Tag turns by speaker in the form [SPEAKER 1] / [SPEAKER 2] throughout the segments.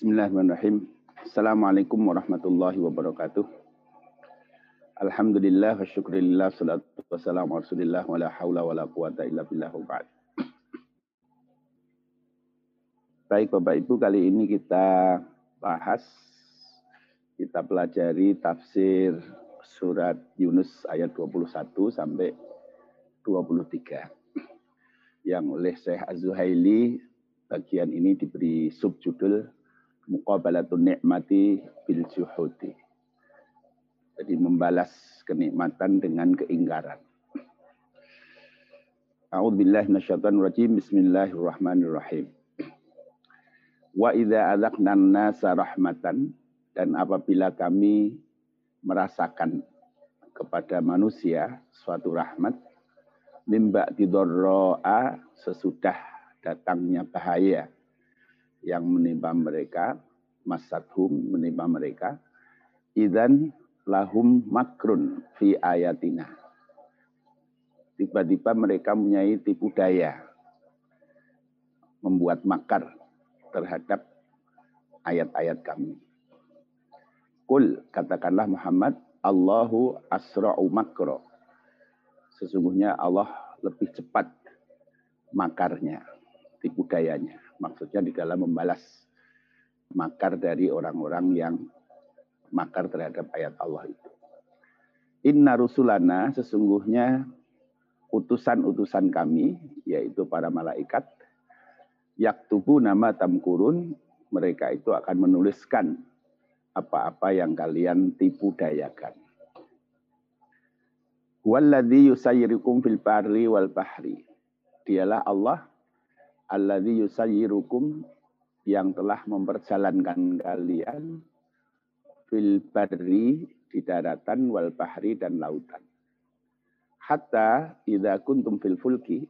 [SPEAKER 1] Bismillahirrahmanirrahim. Assalamualaikum warahmatullahi wabarakatuh. Alhamdulillah wa syukurillah salatu wassalamu rasulillah wa la hawla wa la quwata illa billah ba'd. Baik Bapak Ibu, kali ini kita bahas, kita pelajari tafsir surat Yunus ayat 21 sampai 23. Yang oleh Syekh Az-Zuhaili bagian ini diberi subjudul muqabalatun ni'mati bil juhudi. Jadi membalas kenikmatan dengan keingkaran. A'udzubillahi minasyaitonir rajim. Bismillahirrahmanirrahim. Wa idza adzaqna nasa rahmatan dan apabila kami merasakan kepada manusia suatu rahmat mimba tidorro'a sesudah datangnya bahaya yang menimpa mereka, masadhum menimpa mereka, idan lahum makrun fi ayatina. Tiba-tiba mereka mempunyai tipu daya, membuat makar terhadap ayat-ayat kami. Kul, katakanlah Muhammad, Allahu asra'u makro. Sesungguhnya Allah lebih cepat makarnya, tipu dayanya. Maksudnya di dalam membalas makar dari orang-orang yang makar terhadap ayat Allah itu. Inna rusulana sesungguhnya utusan-utusan kami, yaitu para malaikat, yaktubu nama tamkurun, mereka itu akan menuliskan apa-apa yang kalian tipu dayakan. Walladhi yusayyirukum fil barri wal bahri. Dialah Allah alladzi yusayyirukum yang telah memperjalankan kalian fil barri di daratan wal bahri dan lautan. Hatta idza kuntum fil fulki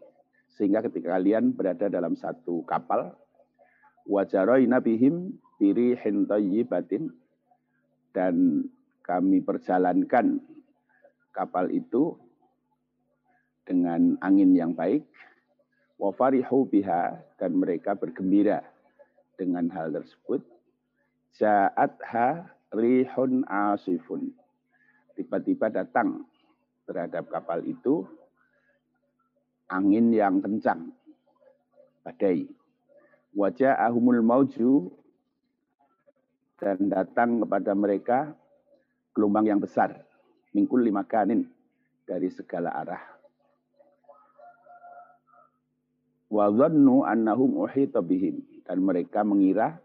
[SPEAKER 1] sehingga ketika kalian berada dalam satu kapal wajaroina bihim birihin thayyibatin dan kami perjalankan kapal itu dengan angin yang baik wa farihu biha dan mereka bergembira dengan hal tersebut. Ja'atha rihun asifun. Tiba-tiba datang terhadap kapal itu angin yang kencang badai. Wajah ahumul mauju dan datang kepada mereka gelombang yang besar. Mingkul lima kanin dari segala arah wa dhannu annahum uhita bihim dan mereka mengira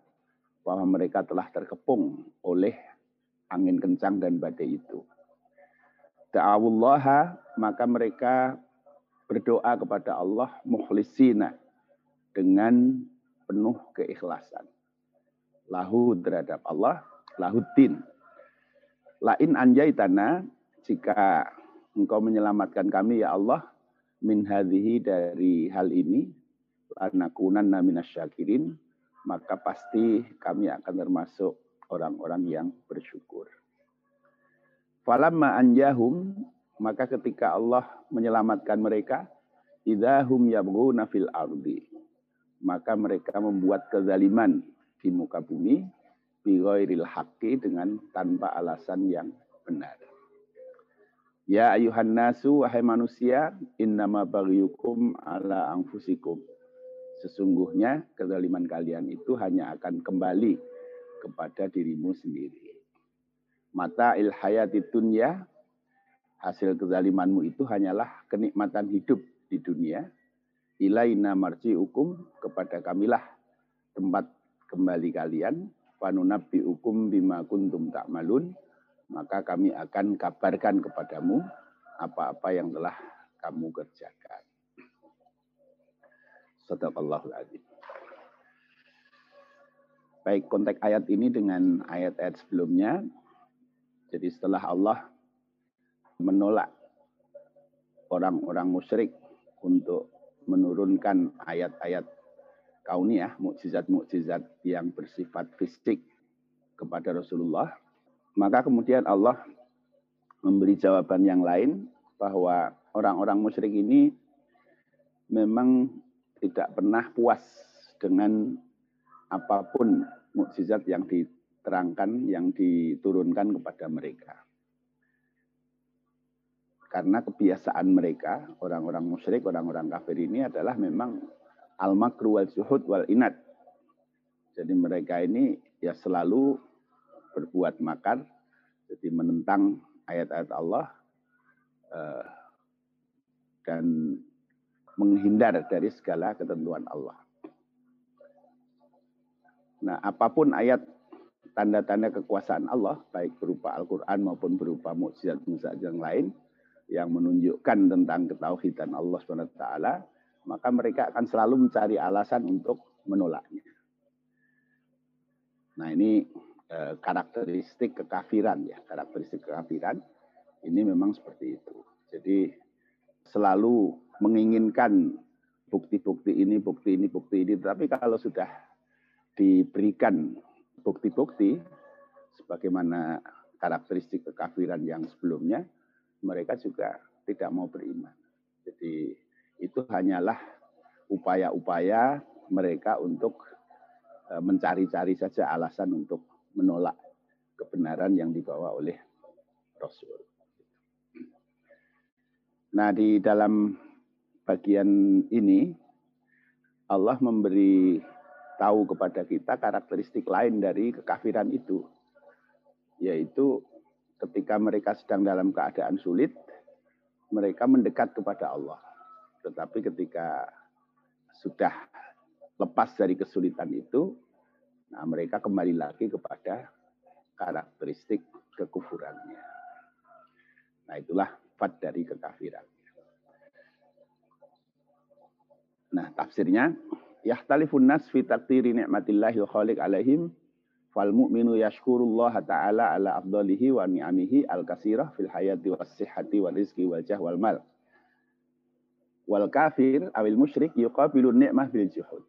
[SPEAKER 1] bahwa mereka telah terkepung oleh angin kencang dan badai itu. Ta'awullaha maka mereka berdoa kepada Allah mukhlisina dengan penuh keikhlasan. Lahu terhadap Allah, lahuddin. Lain anjaitana jika engkau menyelamatkan kami ya Allah min hadhihi dari hal ini lanakunan syakirin maka pasti kami akan termasuk orang-orang yang bersyukur. Falamma anjahum maka ketika Allah menyelamatkan mereka idahum yabghuna fil ardi maka mereka membuat kezaliman di muka bumi bi ghairil haqqi dengan tanpa alasan yang benar. Ya ayuhan nasu, wahai manusia, innama baghiyukum ala anfusikum. Sesungguhnya kezaliman kalian itu hanya akan kembali kepada dirimu sendiri. Mata ilhayati dunya, hasil kezalimanmu itu hanyalah kenikmatan hidup di dunia. Ilaina marji hukum, kepada kamilah tempat kembali kalian. Panunabbi hukum bima kuntum ta'malun maka kami akan kabarkan kepadamu apa-apa yang telah kamu kerjakan. Sadaqallahul azim. Baik konteks ayat ini dengan ayat-ayat sebelumnya. Jadi setelah Allah menolak orang-orang musyrik untuk menurunkan ayat-ayat kauniyah, mukjizat-mukjizat yang bersifat fisik kepada Rasulullah, maka kemudian Allah memberi jawaban yang lain bahwa orang-orang musyrik ini memang tidak pernah puas dengan apa pun mukjizat yang diterangkan, yang diturunkan kepada mereka. Karena kebiasaan mereka, orang-orang musyrik, orang-orang kafir ini adalah memang al-makru wal zuhud wal inat. Jadi mereka ini ya selalu berbuat makar, jadi menentang ayat-ayat Allah eh, dan menghindar dari segala ketentuan Allah. Nah, apa pun ayat tanda-tanda kekuasaan Allah, baik berupa Al-Quran maupun berupa mukjizat-mukjizat yang lain, yang menunjukkan tentang ketauhidan Allah SWT, maka mereka akan selalu mencari alasan untuk menolaknya. Nah ini eh, karakteristik kekafiran ya, karakteristik kekafiran ini memang seperti itu. Jadi selalu menginginkan bukti-bukti ini, bukti ini, bukti ini. Tapi kalau sudah diberikan bukti-bukti, sebagaimana karakteristik kekafiran yang sebelumnya, mereka juga tidak mau beriman. Jadi itu hanyalah upaya-upaya mereka untuk e, mencari-cari saja alasan untuk menolak kebenaran yang dibawa oleh Rasul. Nah, di dalam bagian ini Allah memberi tahu kepada kita karakteristik lain dari kekafiran itu yaitu ketika mereka sedang dalam keadaan sulit mereka mendekat kepada Allah tetapi ketika sudah lepas dari kesulitan itu nah mereka kembali lagi kepada karakteristik kekufurannya nah itulah sifat dari kekafiran. Nah, tafsirnya yahtalifun nas fi taqdiri ni'matillahi wa khaliq alaihim fal mu'minu yashkurullah ta'ala ala afdalihi wa ni'amihi al-kasirah fil hayati was sihhati wal rizqi wal jah wal mal. Wal kafir awil musyrik yuqabilu ni'mah bil juhud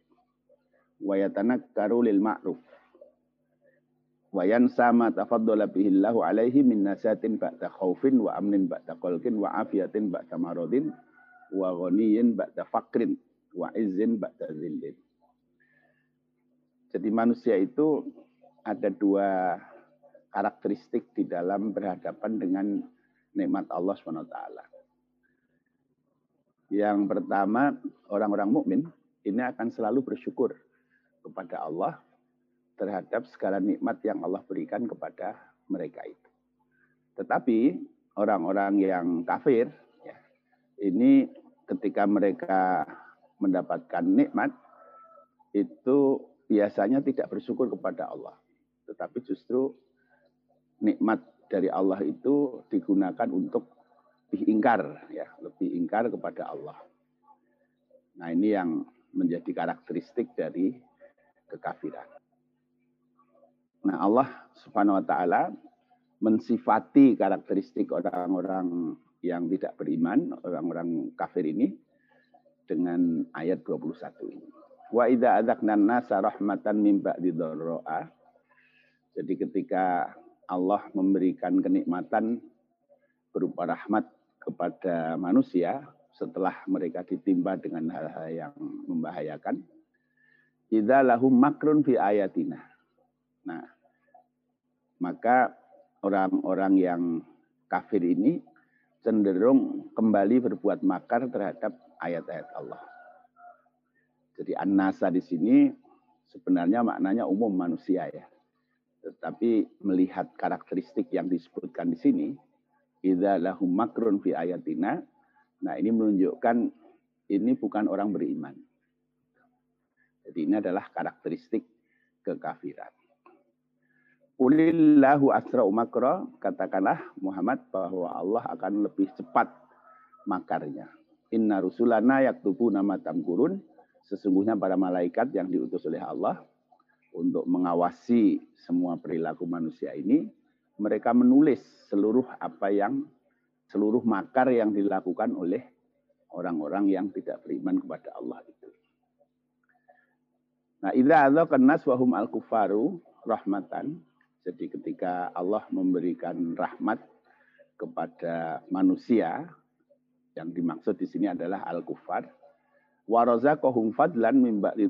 [SPEAKER 1] wa yatanakkaru lil ma'ruf wa yansa ma tafaddala bihi Allahu alaihi min nasatin ba'da khaufin wa amnin ba'da qalqin wa afiyatin ba'da maradin wa ghaniyin ba'da faqrin wa izzin ba'da zillin. Jadi manusia itu ada dua karakteristik di dalam berhadapan dengan nikmat Allah SWT. Yang pertama, orang-orang mukmin ini akan selalu bersyukur kepada Allah terhadap segala nikmat yang Allah berikan kepada mereka itu. Tetapi orang-orang yang kafir, ya, ini ketika mereka mendapatkan nikmat, itu biasanya tidak bersyukur kepada Allah. Tetapi justru nikmat dari Allah itu digunakan untuk lebih ingkar, ya, lebih ingkar kepada Allah. Nah ini yang menjadi karakteristik dari kekafiran. Nah, Allah Subhanahu wa taala mensifati karakteristik orang-orang yang tidak beriman, orang-orang kafir ini dengan ayat 21 ini. Wa idza adzaqna nasa rahmatan min ba'di. Jadi ketika Allah memberikan kenikmatan berupa rahmat kepada manusia setelah mereka ditimpa dengan hal-hal yang membahayakan, idza lahum makrun fi ayatina. Nah, maka orang-orang yang kafir ini cenderung kembali berbuat makar terhadap ayat-ayat Allah. Jadi an-nasa di sini sebenarnya maknanya umum manusia ya. Tetapi melihat karakteristik yang disebutkan di sini, idza lahum makrun fi ayatina, nah ini menunjukkan ini bukan orang beriman. Jadi ini adalah karakteristik kekafiran. Ulillahu asra'u makra, katakanlah Muhammad bahwa Allah akan lebih cepat makarnya. Inna rusulana yaktubu nama tamkurun, sesungguhnya para malaikat yang diutus oleh Allah untuk mengawasi semua perilaku manusia ini, mereka menulis seluruh apa yang seluruh makar yang dilakukan oleh orang-orang yang tidak beriman kepada Allah itu. Nah, idza adzaqan nas wa hum al-kufaru rahmatan. Jadi ketika Allah memberikan rahmat kepada manusia, yang dimaksud di sini adalah al-kufar, wa razaqahum fadlan min ba'di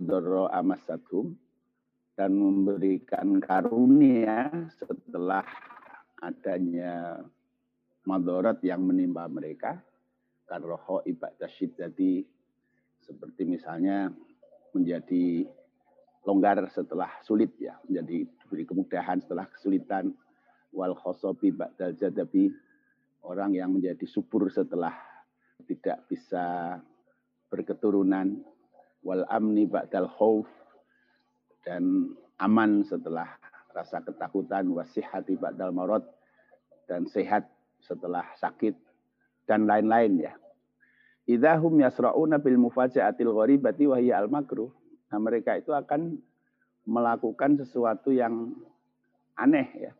[SPEAKER 1] amassatum dan memberikan karunia setelah adanya madorot yang menimpa mereka karroho ibadah syiddati seperti misalnya menjadi longgar setelah sulit ya menjadi diberi kemudahan setelah kesulitan wal khosobi ba'dal jadabi orang yang menjadi subur setelah tidak bisa berketurunan wal amni ba'dal khauf dan aman setelah rasa ketakutan wasihati ba'dal marad dan sehat setelah sakit dan lain-lain ya. Idahum yasra'una bil mufaja'atil gharibati wa hiya al makruh. Nah, mereka itu akan melakukan sesuatu yang aneh ya.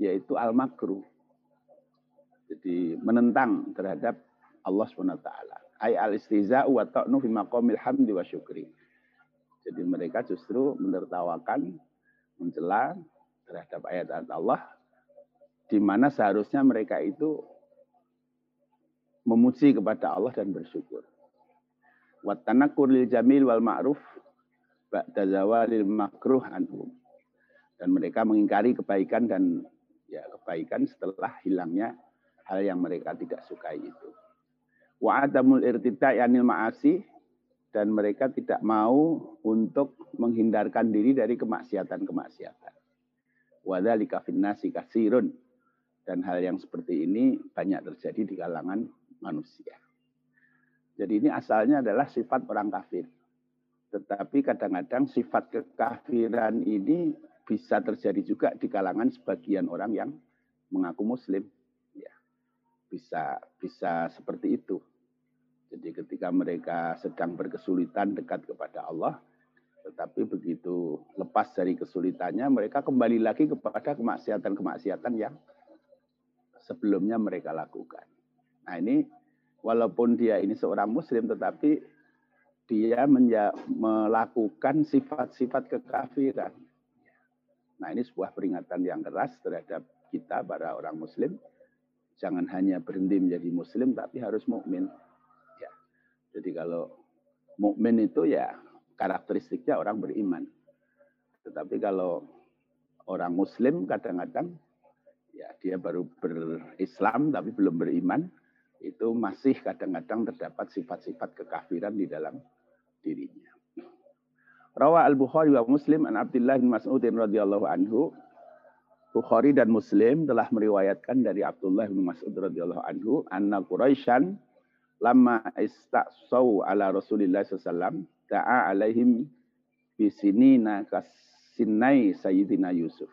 [SPEAKER 1] Yaitu al makruh. Jadi menentang terhadap Allah SWT. Ay al istiza'u wa ta'nu fi maqamil hamdi wa syukri. Jadi mereka justru menertawakan, mencela terhadap ayat-ayat Allah, di mana seharusnya mereka itu memuji kepada Allah dan bersyukur. Wattanakur lil jamil wal ma'ruf ba'da zawalil makruh anhum. Dan mereka mengingkari kebaikan dan ya kebaikan setelah hilangnya hal yang mereka tidak sukai itu. Wa adamul irtida yanil ma'asi dan mereka tidak mau untuk menghindarkan diri dari kemaksiatan-kemaksiatan. Wadzalika finnasi kasirun. Dan hal yang seperti ini banyak terjadi di kalangan manusia. Jadi ini asalnya adalah sifat orang kafir. Tetapi kadang-kadang sifat kekafiran ini bisa terjadi juga di kalangan sebagian orang yang mengaku muslim. Ya, bisa bisa seperti itu. Jadi ketika mereka sedang berkesulitan dekat kepada Allah, tetapi begitu lepas dari kesulitannya, mereka kembali lagi kepada kemaksiatan-kemaksiatan yang sebelumnya mereka lakukan. Nah ini walaupun dia ini seorang muslim, tetapi dia melakukan sifat-sifat kekafiran. Nah ini sebuah peringatan yang keras terhadap kita para orang muslim. Jangan hanya berhenti menjadi muslim, tapi harus mukmin. Jadi kalau mukmin itu ya karakteristiknya orang beriman. Tetapi kalau orang muslim kadang-kadang ya dia baru berislam tapi belum beriman, itu masih kadang-kadang terdapat sifat-sifat kekafiran di dalam dirinya. Rawa al-Bukhari wa Muslim an Abdullah bin Mas'ud radhiyallahu anhu Bukhari dan Muslim telah meriwayatkan dari Abdullah bin Mas'ud radhiyallahu anhu anna Quraisyan lama istaqsau ala Rasulillah sallallahu ta'a alaihim bisinina kasinai Sayyidina Yusuf.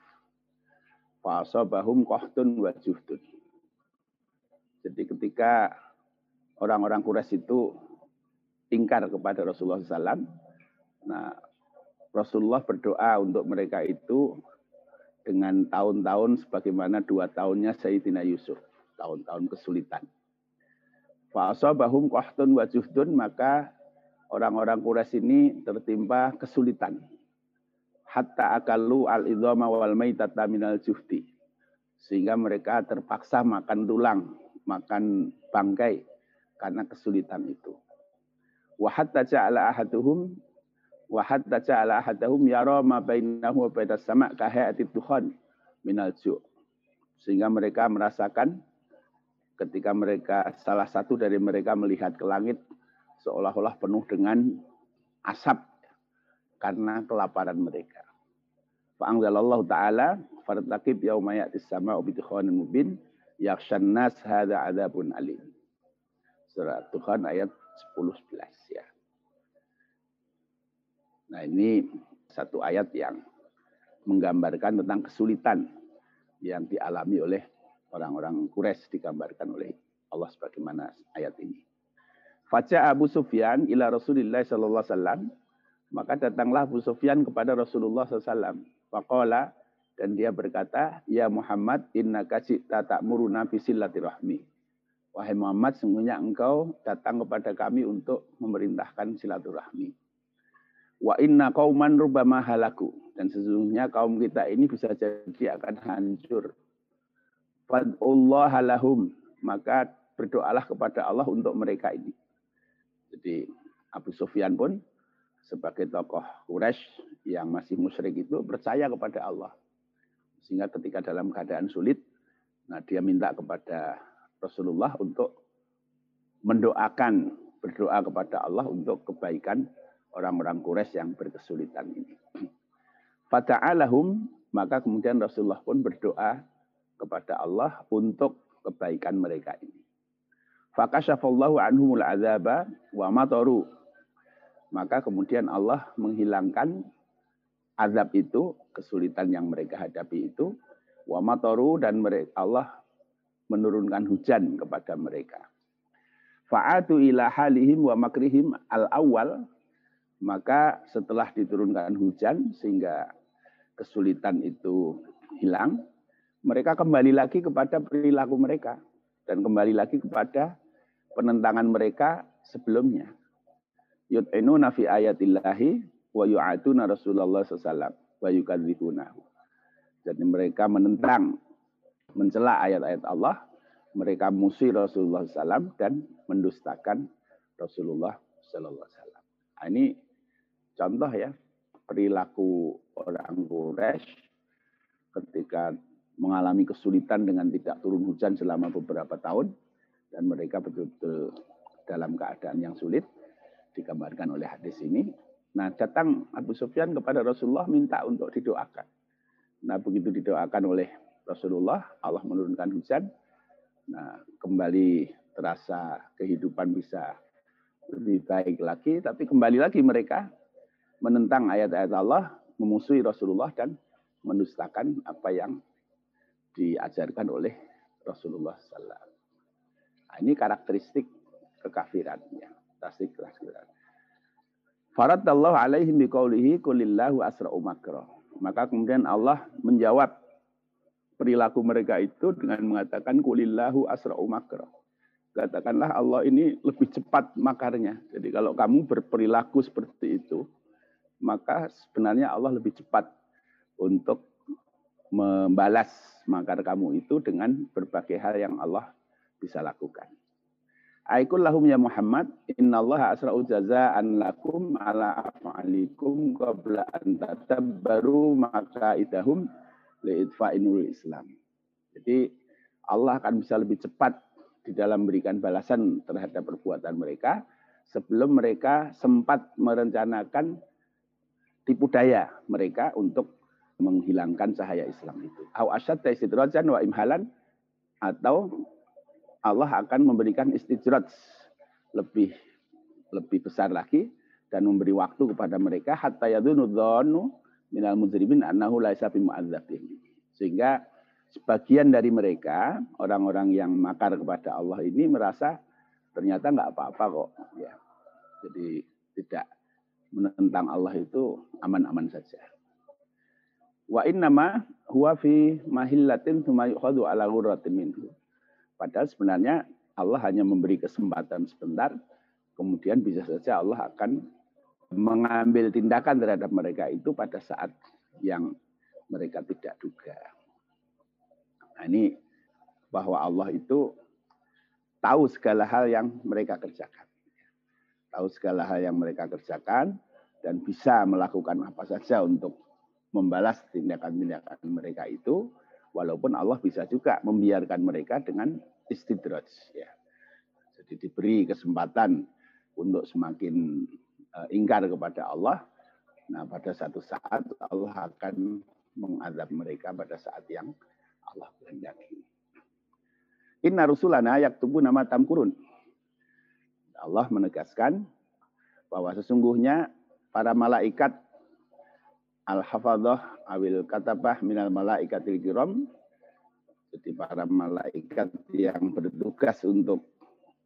[SPEAKER 1] Fasabahum qahtun wa juhdun. Jadi ketika orang-orang Quraisy itu ingkar kepada Rasulullah SAW, nah Rasulullah berdoa untuk mereka itu dengan tahun-tahun sebagaimana dua tahunnya Sayyidina Yusuf, tahun-tahun kesulitan. Fa'asabahum qahtun wa juhdun, maka orang-orang Quraisy ini tertimpa kesulitan. Hatta akalu al-idhama wal maitata minal juhdi. Sehingga mereka terpaksa makan tulang, makan bangkai karena kesulitan itu. Wa hatta ja'ala ahaduhum wa hatta ja'ala ahaduhum yara ma bainahu wa bainas sama' kahayati dukhan minal ju'. Sehingga mereka merasakan ketika mereka salah satu dari mereka melihat ke langit seolah-olah penuh dengan asap karena kelaparan mereka. Fa'angzalallahu ta'ala fartaqib yauma ya'tis sama'u bi mubin yakhshan nas hadza adzabun alim. Surat Tuhan ayat 10 11 ya. Nah, ini satu ayat yang menggambarkan tentang kesulitan yang dialami oleh orang-orang Quraisy digambarkan oleh Allah sebagaimana ayat ini. Faca Abu Sufyan ila Rasulillah sallallahu alaihi wasallam, maka datanglah Abu Sufyan kepada Rasulullah sallallahu Faqala dan dia berkata, "Ya Muhammad, innaka tak ta'muruna fi rahmi." Wahai Muhammad, sungguhnya engkau datang kepada kami untuk memerintahkan silaturahmi. Wa inna qauman rubbama halaku. Dan sesungguhnya kaum kita ini bisa jadi akan hancur Fad'ullah lahum. Maka berdoalah kepada Allah untuk mereka ini. Jadi Abu Sufyan pun sebagai tokoh Quraisy yang masih musyrik itu percaya kepada Allah. Sehingga ketika dalam keadaan sulit, nah dia minta kepada Rasulullah untuk mendoakan, berdoa kepada Allah untuk kebaikan orang-orang Quraisy yang berkesulitan ini. Fata'alahum, maka kemudian Rasulullah pun berdoa kepada Allah untuk kebaikan mereka ini. Fakashafallahu anhumul azaba wa mataru. Maka kemudian Allah menghilangkan azab itu, kesulitan yang mereka hadapi itu, wa mataru dan mereka, Allah menurunkan hujan kepada mereka. Fa'atu ila halihim wa makrihim al-awwal, maka setelah diturunkan hujan sehingga kesulitan itu hilang, mereka kembali lagi kepada perilaku mereka dan kembali lagi kepada penentangan mereka sebelumnya. Yut'inuna fi ayatillahi wa yu'atuna Rasulullah SAW wa yukadzibunahu. Jadi mereka menentang, mencela ayat-ayat Allah, mereka musuh Rasulullah SAW dan mendustakan Rasulullah SAW. Nah, ini contoh ya perilaku orang Quraisy ketika mengalami kesulitan dengan tidak turun hujan selama beberapa tahun dan mereka betul-betul dalam keadaan yang sulit digambarkan oleh hadis ini. Nah, datang Abu Sufyan kepada Rasulullah minta untuk didoakan. Nah, begitu didoakan oleh Rasulullah, Allah menurunkan hujan. Nah, kembali terasa kehidupan bisa lebih baik lagi, tapi kembali lagi mereka menentang ayat-ayat Allah, memusuhi Rasulullah dan mendustakan apa yang diajarkan oleh Rasulullah SAW. Nah, ini karakteristik kekafirannya. Tasdik kekafiran. Faradallahu alaihim biqaulihi kulillahu asra'u makra. Maka kemudian Allah menjawab perilaku mereka itu dengan mengatakan kulillahu asra'u makra. Katakanlah Allah ini lebih cepat makarnya. Jadi kalau kamu berperilaku seperti itu, maka sebenarnya Allah lebih cepat untuk membalas makar kamu itu dengan berbagai hal yang Allah bisa lakukan. Aikul lahum ya Muhammad, innallaha asra'u jaza'an lakum ala af'alikum qabla an tatabbaru maka idahum li'idfa'inul Islam. Jadi Allah akan bisa lebih cepat di dalam memberikan balasan terhadap perbuatan mereka sebelum mereka sempat merencanakan tipu daya mereka untuk menghilangkan cahaya Islam itu. Au asyad wa imhalan atau Allah akan memberikan istijrat lebih lebih besar lagi dan memberi waktu kepada mereka hatta yadunu dhanu minal mujrimin annahu laisa bimu'adzabin. Sehingga sebagian dari mereka orang-orang yang makar kepada Allah ini merasa ternyata nggak apa-apa kok ya. Jadi tidak menentang Allah itu aman-aman saja. Wa innama huwa fi mahillatin thumma yukhadu ala ghurratin minhu. Padahal sebenarnya Allah hanya memberi kesempatan sebentar, kemudian bisa saja Allah akan mengambil tindakan terhadap mereka itu pada saat yang mereka tidak duga. Nah ini bahwa Allah itu tahu segala hal yang mereka kerjakan. Tahu segala hal yang mereka kerjakan dan bisa melakukan apa saja untuk membalas tindakan-tindakan mereka itu Walaupun Allah bisa juga membiarkan mereka dengan istidraj. Ya. Jadi diberi kesempatan untuk semakin uh, ingkar kepada Allah. Nah pada satu saat Allah akan mengadab mereka pada saat yang Allah kehendaki. Inna rusulana yaktubu nama tamkurun. Allah menegaskan bahwa sesungguhnya para malaikat al-hafadhah awil katabah minal malaikatil kiram. Jadi para malaikat yang bertugas untuk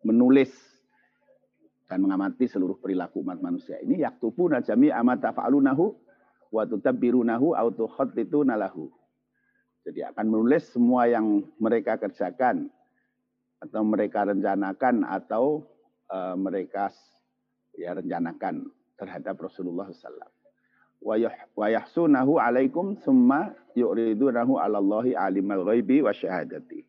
[SPEAKER 1] menulis dan mengamati seluruh perilaku umat manusia ini yaktubu najami amata fa'alunahu wa tutabbirunahu au nalahu. Jadi akan menulis semua yang mereka kerjakan atau mereka rencanakan atau uh, mereka ya rencanakan terhadap Rasulullah SAW wa yahsunahu alaikum summa yu'ridunahu 'alallahi alimal ghaibi wa syahadati.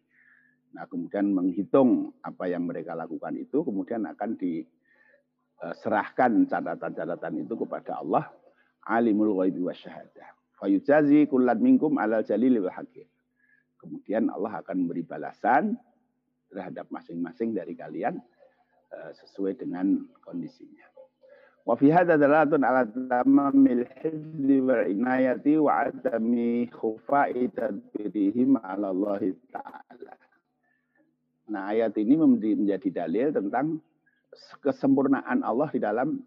[SPEAKER 1] Nah, kemudian menghitung apa yang mereka lakukan itu kemudian akan di eh, serahkan catatan-catatan itu kepada Allah alimul ghaibi wasyahadah. Fayujazi kullat minkum alal jalili wal hakim. Kemudian Allah akan memberi balasan terhadap masing-masing dari kalian uh, sesuai dengan kondisinya. Wa fi hadza dalatun ala tamamil hifzi wal inayati wa adami khufa'i tadbirihim ala Allah Ta'ala. Nah ayat ini menjadi dalil tentang kesempurnaan Allah di dalam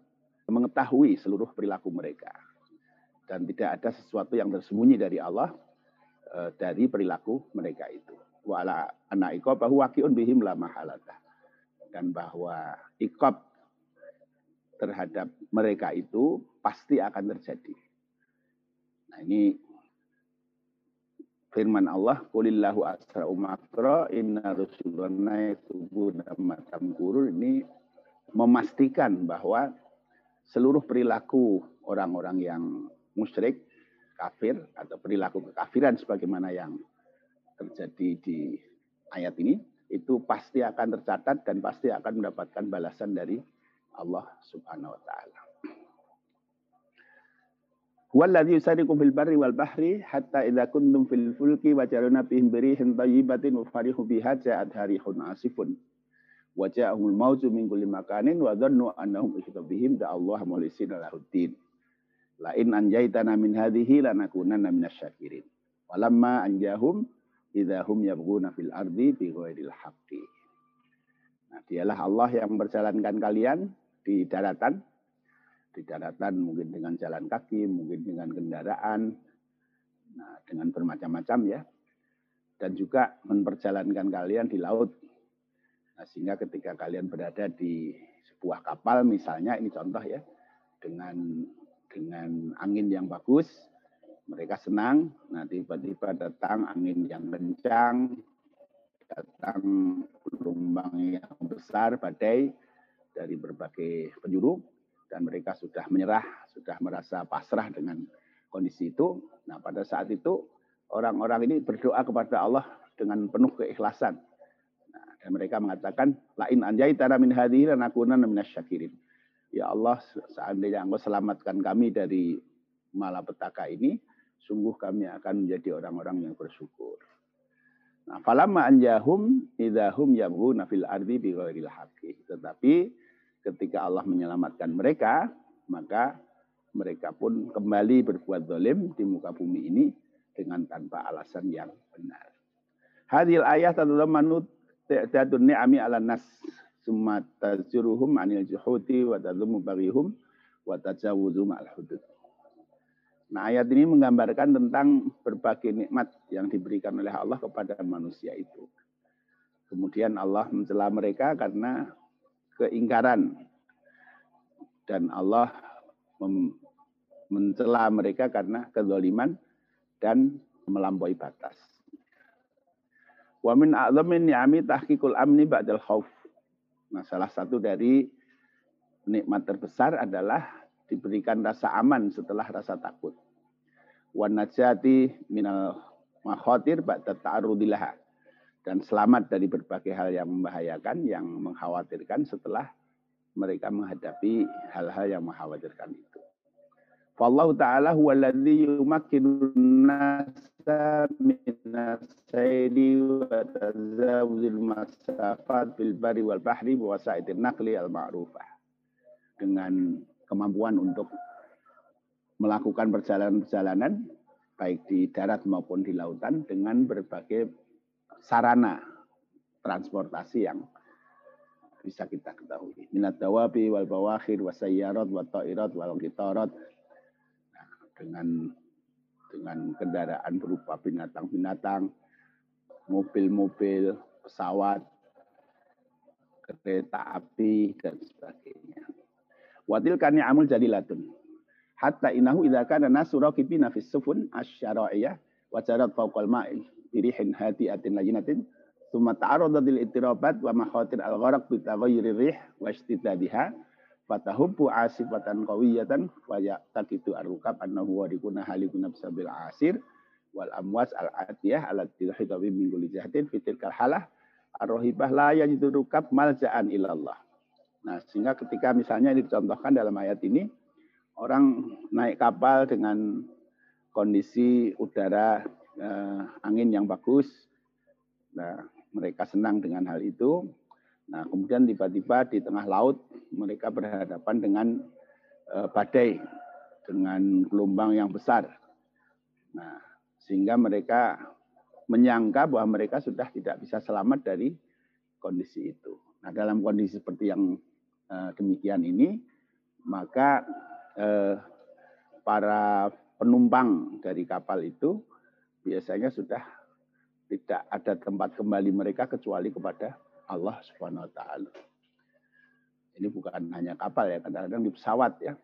[SPEAKER 1] mengetahui seluruh perilaku mereka. Dan tidak ada sesuatu yang tersembunyi dari Allah e, dari perilaku mereka itu. Wala anak ikob bahwa wakiun bihim lama mahalata. Dan bahwa ikob terhadap mereka itu pasti akan terjadi. Nah ini firman Allah, Qulillahu asra'u makro inna rusulana yatubuna matam kurun ini memastikan bahwa seluruh perilaku orang-orang yang musyrik, kafir, atau perilaku kekafiran sebagaimana yang terjadi di ayat ini, itu pasti akan tercatat dan pasti akan mendapatkan balasan dari Allah Subhanahu wa taala. Walladzi yusarikum fil barri wal bahri hatta idza kuntum fil fulki wa jaruna bihim birihin thayyibatin wa farihu biha ja'at harihun asifun wa ja'ahumul mautu min kulli makanin wa dhannu annahum ihita bihim da Allah mulisina lahuddin. La in anjaitana min hadhihi lanakunanna minasyakirin. Walamma anjahum idahum yabghuna fil ardi bi ghairil haqqi. Nah, dialah Allah yang memperjalankan kalian di daratan. Di daratan mungkin dengan jalan kaki, mungkin dengan kendaraan, nah, dengan bermacam-macam ya. Dan juga memperjalankan kalian di laut Nah, sehingga ketika kalian berada di sebuah kapal misalnya ini contoh ya dengan dengan angin yang bagus mereka senang nah tiba-tiba datang angin yang kencang datang gelombang yang besar badai dari berbagai penjuru dan mereka sudah menyerah sudah merasa pasrah dengan kondisi itu nah pada saat itu orang-orang ini berdoa kepada Allah dengan penuh keikhlasan dan mereka mengatakan, lain anjay tara min hadhihi lanakunan minasyakirin. Ya Allah, seandainya Engkau selamatkan kami dari malapetaka ini, sungguh kami akan menjadi orang-orang yang bersyukur. Nah, falamma anjahum idahum yabghuna fil ardi bighairil haqqi. Tetapi ketika Allah menyelamatkan mereka, maka mereka pun kembali berbuat zalim di muka bumi ini dengan tanpa alasan yang benar. Hadil ayat adalah manut ta'tadun ni'ami ala nas summa tazuruhum anil juhudi wa tadhumu baghihum wa tajawuzu ma'al hudud. Nah ayat ini menggambarkan tentang berbagai nikmat yang diberikan oleh Allah kepada manusia itu. Kemudian Allah mencela mereka karena keingkaran. Dan Allah mencela mereka karena kezaliman dan melampaui batas. Wa min a'zamin ni'ami tahqiqul amni ba'dal khauf. Nah, salah satu dari nikmat terbesar adalah diberikan rasa aman setelah rasa takut. Wa najati minal makhatir ba'da ta'arrudilaha. Dan selamat dari berbagai hal yang membahayakan, yang mengkhawatirkan setelah mereka menghadapi hal-hal yang mengkhawatirkan itu. Fallahu ta'ala huwa alladhi yumakkinu nasa minas sayri wa tazawuzil masafat bil bari wal bahri wa sa'idir naqli al ma'rufah. Dengan kemampuan untuk melakukan perjalanan-perjalanan baik di darat maupun di lautan dengan berbagai sarana transportasi yang bisa kita ketahui. Minat dawabi wal bawakhir wa sayyarat wa ta'irat wal qitarat. Nah, dengan dengan kendaraan berupa binatang-binatang, mobil-mobil, pesawat, kereta api, dan sebagainya. Watil kani amul jadilatun. Hatta inahu idha kana nasu raqibina sufun asyara'iyah wa ma'il birihin atin lajinatin. Thumma ta'aradatil itirabat wa makhatir al-gharaq bi taghayyuri rih wa ishtidadiha fatahubbu asifatan qawiyatan wa yaqtaqidu ar-rukab annahu warikuna halikuna bisabil asir. Wal amwas al atiyah ala tilhika min kulli jahatin fitil kalhalah ar-rohibah la yajidu rukab malja'an ilallah. Nah, sehingga ketika misalnya ini dicontohkan dalam ayat ini, orang naik kapal dengan kondisi udara eh, angin yang bagus. Nah, mereka senang dengan hal itu. Nah, kemudian tiba-tiba di tengah laut mereka berhadapan dengan eh, badai dengan gelombang yang besar. Nah, sehingga mereka menyangka bahwa mereka sudah tidak bisa selamat dari kondisi itu. Nah, dalam kondisi seperti yang uh, demikian ini, maka uh, para penumpang dari kapal itu biasanya sudah tidak ada tempat kembali mereka kecuali kepada Allah Subhanahu wa taala. Ini bukan hanya kapal ya, kadang-kadang di pesawat ya.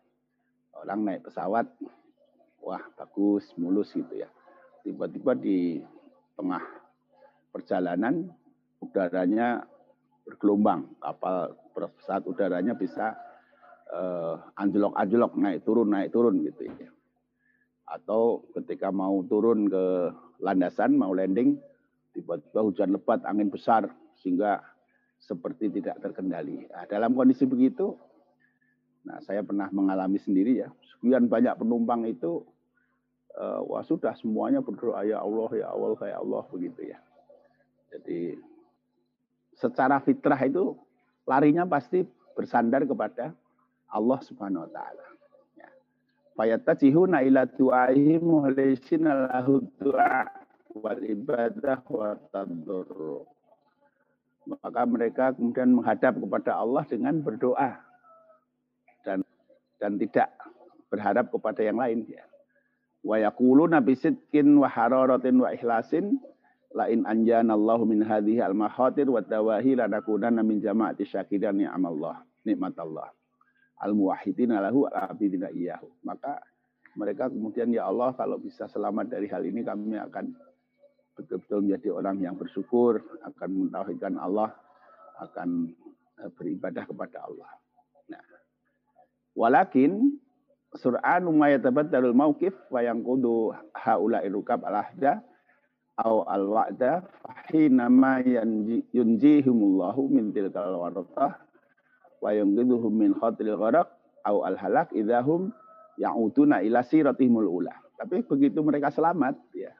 [SPEAKER 1] Orang naik pesawat, wah bagus, mulus gitu ya. Tiba-tiba di tengah perjalanan udaranya bergelombang, kapal pesawat udaranya bisa uh, anjlok-anjlok, naik turun, naik turun gitu ya. Atau ketika mau turun ke landasan, mau landing, tiba-tiba hujan lebat, angin besar, sehingga seperti tidak terkendali. Nah, dalam kondisi begitu, nah saya pernah mengalami sendiri ya, sekian banyak penumpang itu, uh, wah sudah semuanya berdoa ya Allah, ya Allah, ya Allah begitu ya. Jadi secara fitrah itu larinya pasti bersandar kepada Allah Subhanahu wa taala. Ya. Fayatajihuna ila du'aihi muhlisina lahu du'a wal ibadah wa tadur. Maka mereka kemudian menghadap kepada Allah dengan berdoa dan dan tidak berharap kepada yang lain ya. Wa yaquluna bisidqin wa hararatin wa ikhlasin la in anjanallahu min hadhihi al mahatir wa dawahi lanakunanna min jama'ati syakirin ni'amallah nikmatallah al muwahhidina lahu al abidina iyahu maka mereka kemudian ya Allah kalau bisa selamat dari hal ini kami akan betul-betul menjadi orang yang bersyukur akan mentauhidkan Allah akan eh, beribadah kepada Allah. Nah walakin sur'an umayatabaddalul mauqif wa yanqudu haula irukab al ahda au al wa'da hinama yunjihumullahu min tilkal waratah wa yunqidhuhum min khatil gharaq au al halak idahum ya'uduna ila siratihimul ula. Tapi begitu mereka selamat ya.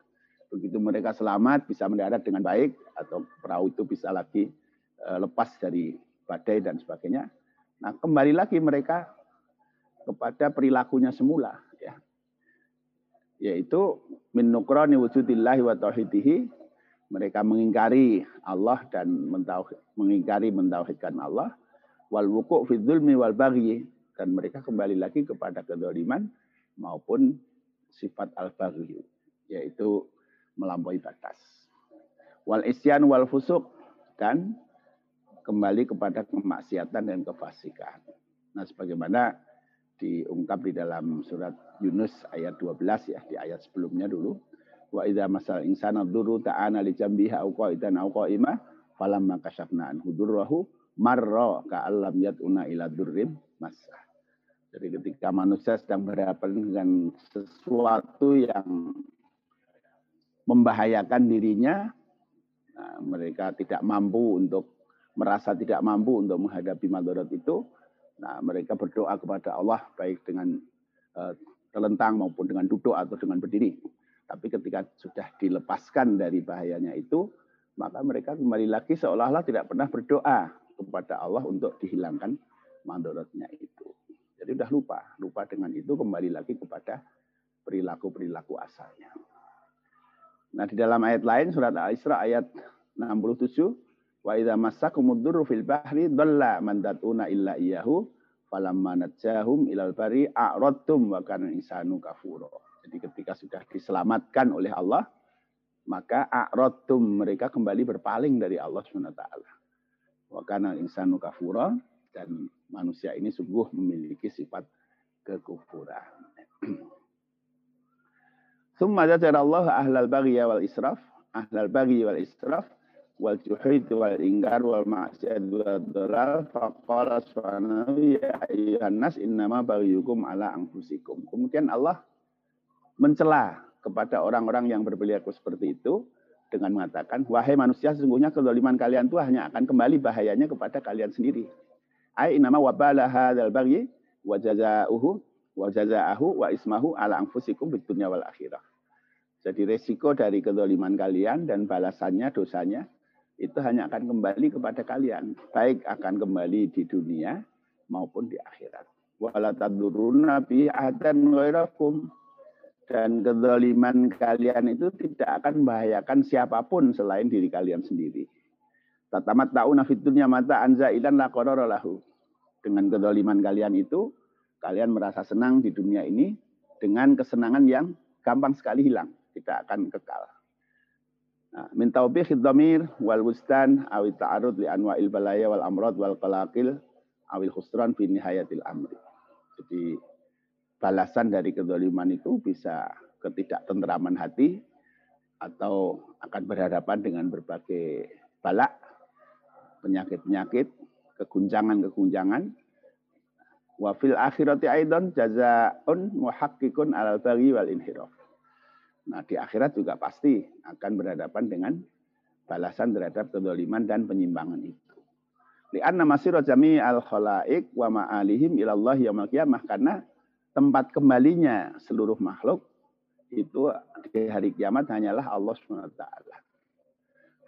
[SPEAKER 1] Begitu mereka selamat bisa mendarat dengan baik atau perahu itu bisa lagi uh, lepas dari badai dan sebagainya. Nah, kembali lagi mereka kepada perilakunya semula ya yaitu min nukrani wujudillahi wa tauhidihi mereka mengingkari Allah dan mentauhid, mengingkari mentauhidkan Allah wal wuku' fi dzulmi wal baghi dan mereka kembali lagi kepada kedoliman maupun sifat al baghi yaitu melampaui batas. Wal isyan wal fusuk dan kembali kepada kemaksiatan dan kefasikan. Nah, sebagaimana diungkap di dalam surat Yunus ayat 12 ya di ayat sebelumnya dulu. Wa idza masal insana dzurru ta'ana li jambiha au qa'idan au qa'ima falamma kashafna anhu durrahu marra ka'allam yatuna ila durrim masa jadi ketika manusia sedang berhadapan dengan sesuatu yang membahayakan dirinya nah, mereka tidak mampu untuk merasa tidak mampu untuk menghadapi madarat itu Nah, mereka berdoa kepada Allah baik dengan uh, terlentang maupun dengan duduk atau dengan berdiri. Tapi ketika sudah dilepaskan dari bahayanya itu, maka mereka kembali lagi seolah-olah tidak pernah berdoa kepada Allah untuk dihilangkan mandorotnya itu. Jadi sudah lupa, lupa dengan itu kembali lagi kepada perilaku-perilaku asalnya. Nah di dalam ayat lain surat Al-Isra ayat 67 Wa idza massakumud durru fil bahri dhalla man tatuna illa iyyahu falamma najahum ilal bari a'radtum wa kana insanu kafura. Jadi ketika sudah diselamatkan oleh Allah, maka a'radtum mereka kembali berpaling dari Allah SWT. Wa kana insanu kafura dan manusia ini sungguh memiliki sifat kekufuran. Summa jajara Allah ahlal baghi wal israf, ahlal baghi wal israf wal juhid wal ingkar wal maksiat wal dalal faqala subhanahu ya ayyuhan nas innama baghiyukum ala anfusikum. Kemudian Allah mencela kepada orang-orang yang berperilaku seperti itu dengan mengatakan, wahai manusia sesungguhnya kezaliman kalian itu hanya akan kembali bahayanya kepada kalian sendiri. Ai inama wabala hadzal baghi wa jazaa'uhu wa jaza'ahu wa ismahu ala anfusikum bid dunya wal akhirah. Jadi resiko dari kedoliman kalian dan balasannya, dosanya, itu hanya akan kembali kepada kalian. Baik akan kembali di dunia maupun di akhirat. Wala taduruna bi adan ghairakum. Dan kedoliman kalian itu tidak akan membahayakan siapa pun selain diri kalian sendiri. Tatamat ta'una fit dunya mata anza ilan la lahu. Dengan kedoliman kalian itu, kalian merasa senang di dunia ini dengan kesenangan yang gampang sekali hilang tidak akan kekal. Nah, min taubikhid dhamir wal wustan awi ta'arud li anwa'il balaya wal amrad wal qalaqil awil khusran fi nihayatil amri. Jadi balasan dari kedoliman itu bisa ketidaktenteraman hati atau akan berhadapan dengan berbagai balak, penyakit-penyakit, keguncangan-keguncangan. Wa fil akhirati aidan jazaa'un muhakkikun alal baghi wal inhiraf. Nah di akhirat juga pasti akan berhadapan dengan balasan terhadap kedoliman dan penyimpangan itu. Lianna masiro jami al khalaik wa ma'alihim ilallah yaumil qiyamah. Karena tempat kembalinya seluruh makhluk itu di hari kiamat hanyalah Allah SWT.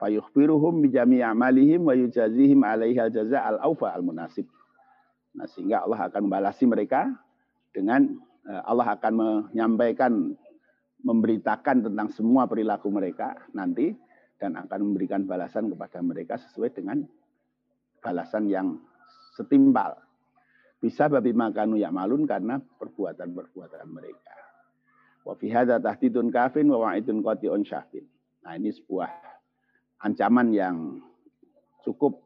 [SPEAKER 1] Fayukhbiruhum bijami amalihim wa yujazihim alaihi al-jaza al-awfa al-munasib. Nah, sehingga Allah akan membalasi mereka dengan eh, Allah akan menyampaikan memberitakan tentang semua perilaku mereka nanti dan akan memberikan balasan kepada mereka sesuai dengan balasan yang setimpal. Bisa babi makanu ya malun karena perbuatan-perbuatan mereka. Wa fi tahdidun kafin wa wa'idun qati'un syafin. Nah, ini sebuah ancaman yang cukup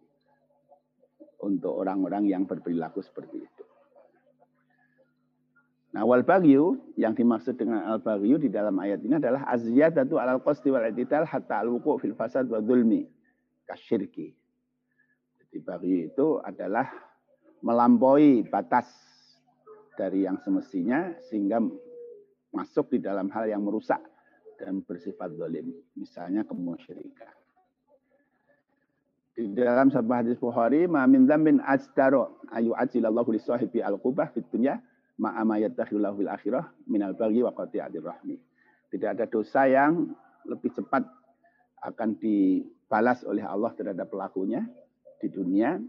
[SPEAKER 1] untuk orang-orang yang berperilaku seperti itu. Nah, wal bagyu yang dimaksud dengan al bagyu di dalam ayat ini adalah aziyadatu alal qasdi wal i'tidal hatta al wuqu' fil fasad wa dzulmi kasyirki. Jadi bagyu itu adalah melampaui batas dari yang semestinya sehingga masuk di dalam hal yang merusak dan bersifat zalim, misalnya kemusyrikan. Di dalam sebuah hadis Bukhari, "Ma min dzambin ajdaro ayu ajilallahu li sahibi al-qubah fid dunya ma'ama yattakhillahu fil akhirah minal baghi wa qati'atir rahmi. Tidak ada dosa yang lebih cepat akan dibalas oleh Allah terhadap pelakunya di dunia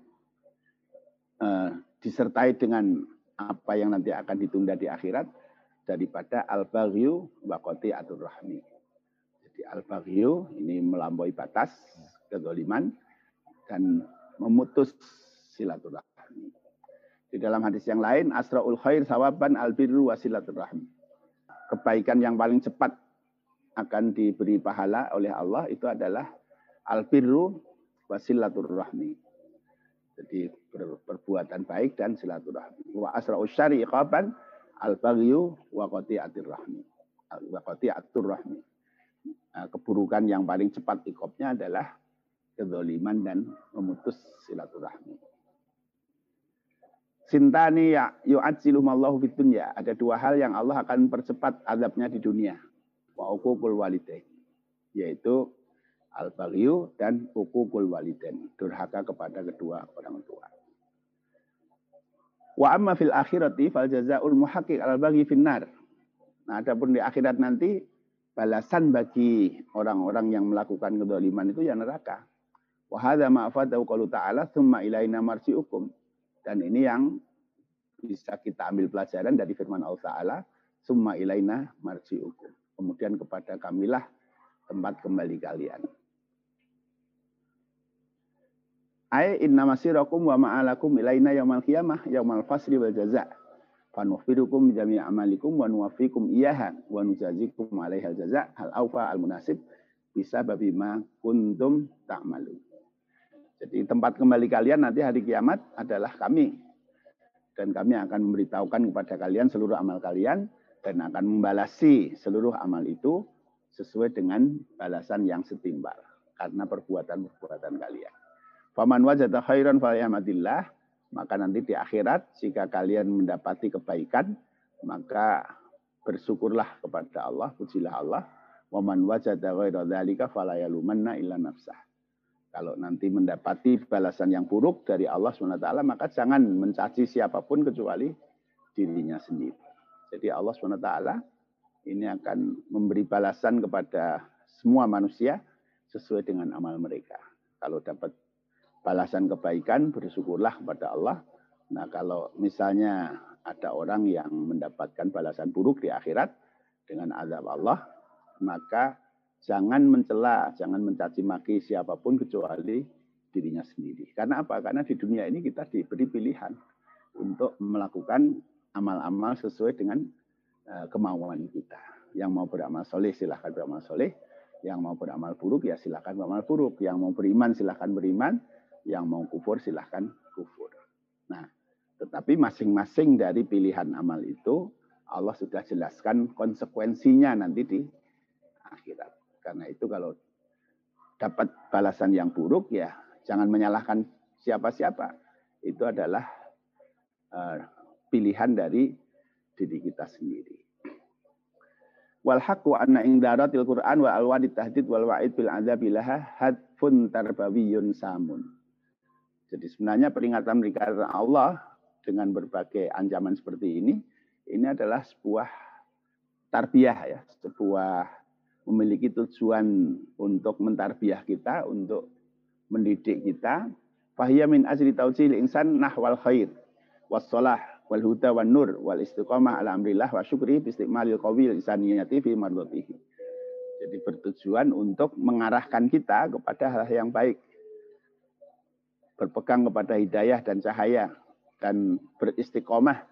[SPEAKER 1] uh, disertai dengan apa yang nanti akan ditunda di akhirat daripada al-baghyu wa qati'atur rahmi. Jadi al-baghyu ini melampaui batas kezaliman dan memutus silaturahmi. Di dalam hadis yang lain, asraul khair sawaban albirru wasilatul rahmi. Kebaikan yang paling cepat akan diberi pahala oleh Allah itu adalah albirru wasilatul Jadi perbuatan baik dan silaturahmi. Wa asra'ul syari iqaban al-baghyu wa qati'atir rahmi. Wa qati'atur rahmi. Nah, keburukan yang paling cepat ikopnya adalah kezaliman dan memutus silaturahmi. Sintani ya yu'ajjilumallahu fid dunya. Ada dua hal yang Allah akan percepat azabnya di dunia. Wa uququl walidain. Yaitu al-baghyu dan uququl walidain. Durhaka kepada kedua orang tua. Wa amma fil akhirati fal jazaul muhaqqiq al-baghi finnar. Nah, adapun di akhirat nanti balasan bagi orang-orang yang melakukan kedoliman itu ya neraka. Wa hadza ma afadahu qalu ta'ala tsumma ilaina marji'ukum dan ini yang bisa kita ambil pelajaran dari firman Allah Ta'ala, summa ilaina marji'ukum. Kemudian kepada kamilah tempat kembali kalian. Ai inna masirakum wa ma'alakum ilaina yaumal qiyamah yaumal fasri wal jaza. Fanukhbirukum jami' amalikum wa nuwafikum iyaha wa nujazikum alaiha jaza hal aufa al munasib bisa babima kuntum ta'malun. Jadi tempat kembali kalian nanti hari kiamat adalah kami. Dan kami akan memberitahukan kepada kalian seluruh amal kalian dan akan membalasi seluruh amal itu sesuai dengan balasan yang setimbal karena perbuatan-perbuatan kalian. Faman wajada khairan falyahmadillah, maka nanti di akhirat jika kalian mendapati kebaikan, maka bersyukurlah kepada Allah, pujilah Allah. Waman wajada ghaira dzalika fala yalumanna illa nafsah Kalau nanti mendapati balasan yang buruk dari Allah SWT, maka jangan mencaci siapa pun kecuali dirinya sendiri. Jadi Allah SWT ini akan memberi balasan kepada semua manusia sesuai dengan amal mereka. Kalau dapat balasan kebaikan, bersyukurlah kepada Allah. Nah kalau misalnya ada orang yang mendapatkan balasan buruk di akhirat dengan azab Allah, maka jangan mencela, jangan mencaci maki siapa pun kecuali dirinya sendiri. Karena apa? Karena di dunia ini kita diberi pilihan untuk melakukan amal-amal sesuai dengan uh, kemauan kita. Yang mau beramal soleh silahkan beramal soleh, yang mau beramal buruk ya silahkan beramal buruk, yang mau beriman silahkan beriman, yang mau kufur silahkan kufur. Nah, tetapi masing-masing dari pilihan amal itu Allah sudah jelaskan konsekuensinya nanti di akhirat. Karena itu kalau dapat balasan yang buruk ya jangan menyalahkan siapa-siapa. Itu adalah uh, pilihan dari diri kita sendiri. Wal haqqu anna indaratil Qur'an wa alwadi tahdid wal wa'id bil adzab laha hadfun tarbawiyun samun. Jadi sebenarnya peringatan-peringatan Allah dengan berbagai ancaman seperti ini, ini adalah sebuah tarbiyah ya, sebuah memiliki tujuan untuk mentarbiah kita, untuk mendidik kita. Fahiyya min tausil insan nahwal khair, wassalah, wal huda wan nur, wal istiqamah ala amrillah wa syukri istiqmalil qawil isaniyati fi mardatihi. Jadi bertujuan untuk mengarahkan kita kepada hal yang baik. Berpegang kepada hidayah dan cahaya. Dan beristiqomah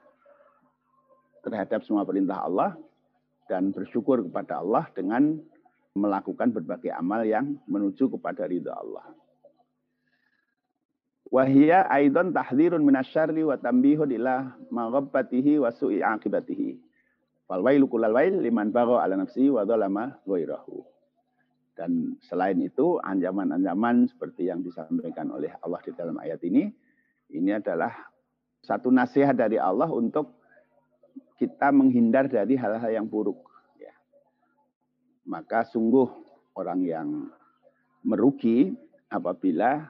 [SPEAKER 1] terhadap semua perintah Allah dan bersyukur kepada Allah dengan melakukan berbagai amal yang menuju kepada ridha Allah. Wahia aidon tahdzirun minasyarri wa tambihun ila maghabbatihi wa su'i akibatihi. Fal wailu kullal wail liman bagha ala nafsi wa dzalama ghairahu. Dan selain itu ancaman-ancaman seperti yang disampaikan oleh Allah di dalam ayat ini, ini adalah satu nasihat dari Allah untuk kita menghindar dari hal-hal yang buruk. Ya. Maka sungguh orang yang merugi apabila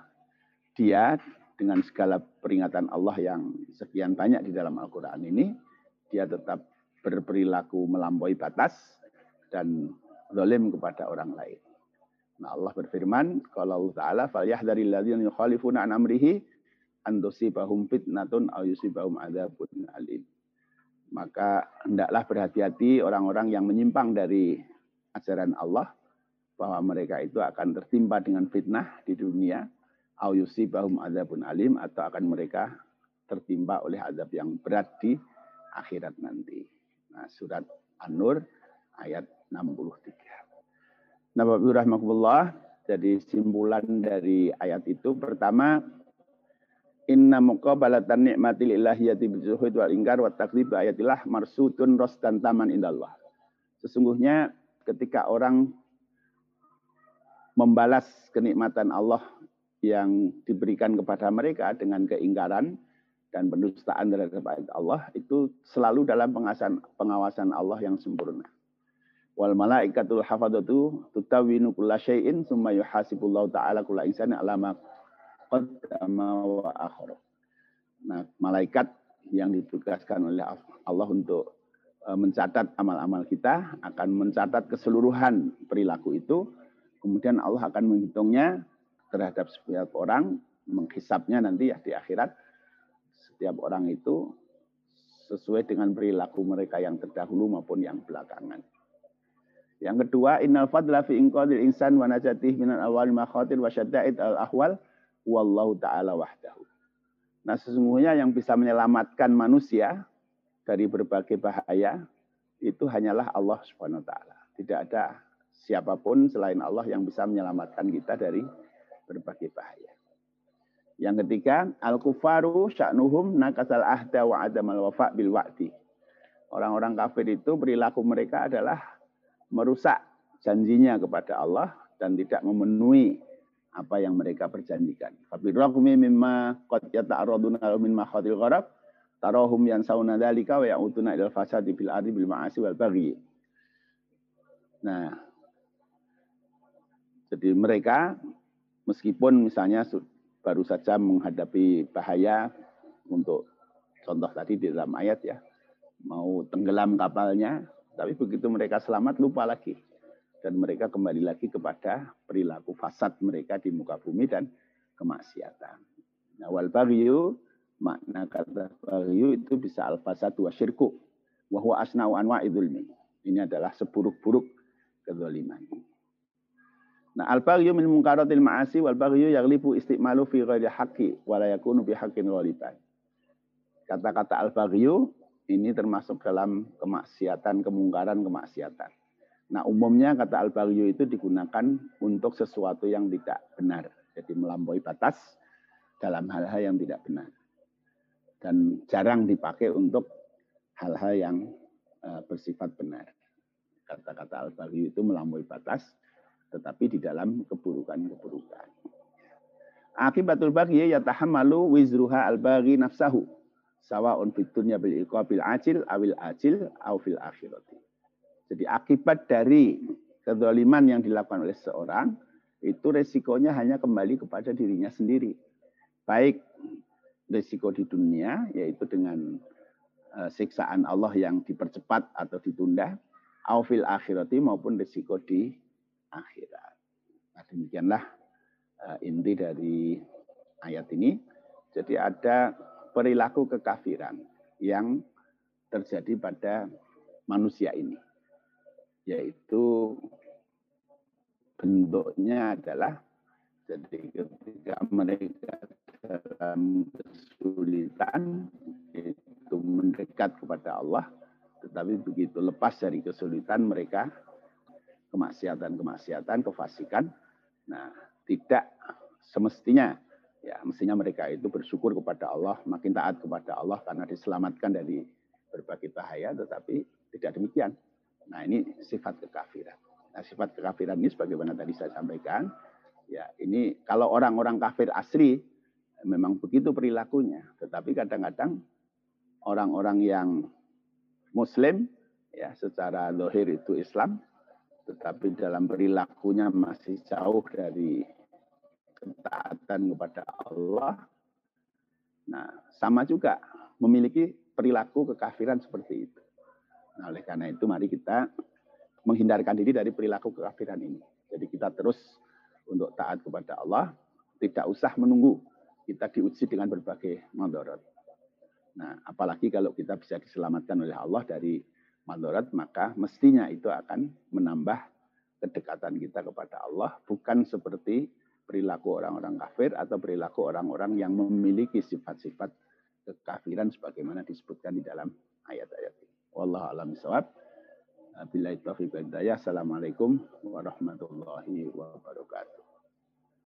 [SPEAKER 1] dia dengan segala peringatan Allah yang sekian banyak di dalam Al-Quran ini, dia tetap berperilaku melampaui batas dan zalim kepada orang lain. Nah Allah berfirman, kalau Allah Ta'ala, فَلْيَحْذَرِ الَّذِينَ يُخَالِفُونَ عَنْ أَمْرِهِ أَنْ تُصِيبَهُمْ فِتْنَةٌ أَوْ يُصِيبَهُمْ عَذَابٌ أَلِيمٌ maka hendaklah berhati-hati orang-orang yang menyimpang dari ajaran Allah bahwa mereka itu akan tertimpa dengan fitnah di dunia au yusibahum adzabun alim atau akan mereka tertimpa oleh azab yang berat di akhirat nanti. Nah, surat An-Nur ayat 63. Nah, Bapak jadi simpulan dari ayat itu pertama Inna muqabalatan ni'mati ilahiyati bizuhud wal ingkar wa taklib ayatillah marsutun rostan taman indallah. Sesungguhnya ketika orang membalas kenikmatan Allah yang diberikan kepada mereka dengan keingkaran dan pendustaan terhadap Allah itu selalu dalam pengawasan Allah yang sempurna. Wal malaikatul hafadatu tutawinu kulla syai'in summa yuhasibullahu ta'ala kulla insani alama qaddama wa akhir. Nah, malaikat yang ditugaskan oleh Allah untuk e, mencatat amal-amal kita akan mencatat keseluruhan perilaku itu. Kemudian Allah akan menghitungnya terhadap setiap orang, menghisapnya nanti ya di akhirat. Setiap orang itu sesuai dengan perilaku mereka yang terdahulu maupun yang belakangan. Yang kedua, innal fadla fi inqadil insan wa najatih minal awal makhatir wa syadda'id al ahwal wallahu taala wahdahu. Nah, sesungguhnya yang bisa menyelamatkan manusia dari berbagai bahaya itu hanyalah Allah Subhanahu taala. Tidak ada siapa pun selain Allah yang bisa menyelamatkan kita dari berbagai bahaya. Yang ketiga, al-kufaru sya'nuhum nakasal ahda wa adamal wafa bil wa'di. Orang-orang kafir itu perilaku mereka adalah merusak janjinya kepada Allah dan tidak memenuhi apa yang mereka perjanjikan. Tapi raqmi mimma qad yata'arraduna min makhatil gharab tarahum sauna dzalika wa ya'uduna ilal fasadi fil ardi bil ma'asi wal baghi. Nah, jadi mereka meskipun misalnya baru saja menghadapi bahaya untuk contoh tadi di dalam ayat ya, mau tenggelam kapalnya, tapi begitu mereka selamat lupa lagi dan mereka kembali lagi kepada perilaku fasad mereka di muka bumi dan kemaksiatan. Nah, wal bagyu makna kata bagyu itu bisa al fasad wa syirku wa huwa asna'u anwa idzulmi. Ini adalah seburuk-buruk kezaliman. Nah, al bagyu min munkaratil ma'asi wal bagyu yaghlibu istimalu fi ghairi haqqi wa la yakunu bi haqqin ghaliban. Kata-kata al bagyu ini termasuk dalam kemaksiatan, kemungkaran, kemaksiatan. Nah, umumnya kata al itu digunakan untuk sesuatu yang tidak benar. Jadi melampaui batas dalam hal-hal yang tidak benar. Dan jarang dipakai untuk hal-hal yang uh, bersifat benar. Kata-kata al itu melampaui batas, tetapi di dalam keburukan-keburukan. Akibatul baghi yatahammalu wizruha al-baghi nafsahu sawaun fid bil iqabil ajil awil ajil au fil akhirati. Jadi akibat dari kezaliman yang dilakukan oleh seorang itu resikonya hanya kembali kepada dirinya sendiri. Baik resiko di dunia yaitu dengan uh, siksaan Allah yang dipercepat atau ditunda, au fil akhirati maupun resiko di akhirat. Nah, demikianlah uh, inti dari ayat ini. Jadi ada perilaku kekafiran yang terjadi pada manusia ini. Yaitu bentuknya adalah jadi ketika mereka dalam kesulitan itu mendekat kepada Allah, tetapi begitu lepas dari kesulitan mereka kemaksiatan-kemaksiatan, kefasikan, nah tidak semestinya Ya, mestinya mereka itu bersyukur kepada Allah, makin taat kepada Allah karena diselamatkan dari berbagai bahaya, tetapi tidak demikian. Nah, ini sifat kekafiran. Nah, sifat kekafiran ini sebagaimana tadi saya sampaikan, ya ini kalau orang-orang kafir asli memang begitu perilakunya, tetapi kadang-kadang orang-orang yang muslim ya secara dohir itu Islam, tetapi dalam perilakunya masih jauh dari ketaatan kepada Allah. Nah, sama juga memiliki perilaku kekafiran seperti itu. Nah, oleh karena itu mari kita menghindarkan diri dari perilaku kekafiran ini. Jadi kita terus untuk taat kepada Allah, tidak usah menunggu kita diuji dengan berbagai mandorot. Nah, apalagi kalau kita bisa diselamatkan oleh Allah dari mandorot, maka mestinya itu akan menambah kedekatan kita kepada Allah, bukan seperti perilaku orang-orang kafir atau perilaku orang-orang yang memiliki sifat-sifat kekafiran sebagaimana disebutkan di dalam ayat-ayat ini. Wallahu a'lam bishawab. Bila itu Assalamualaikum warahmatullahi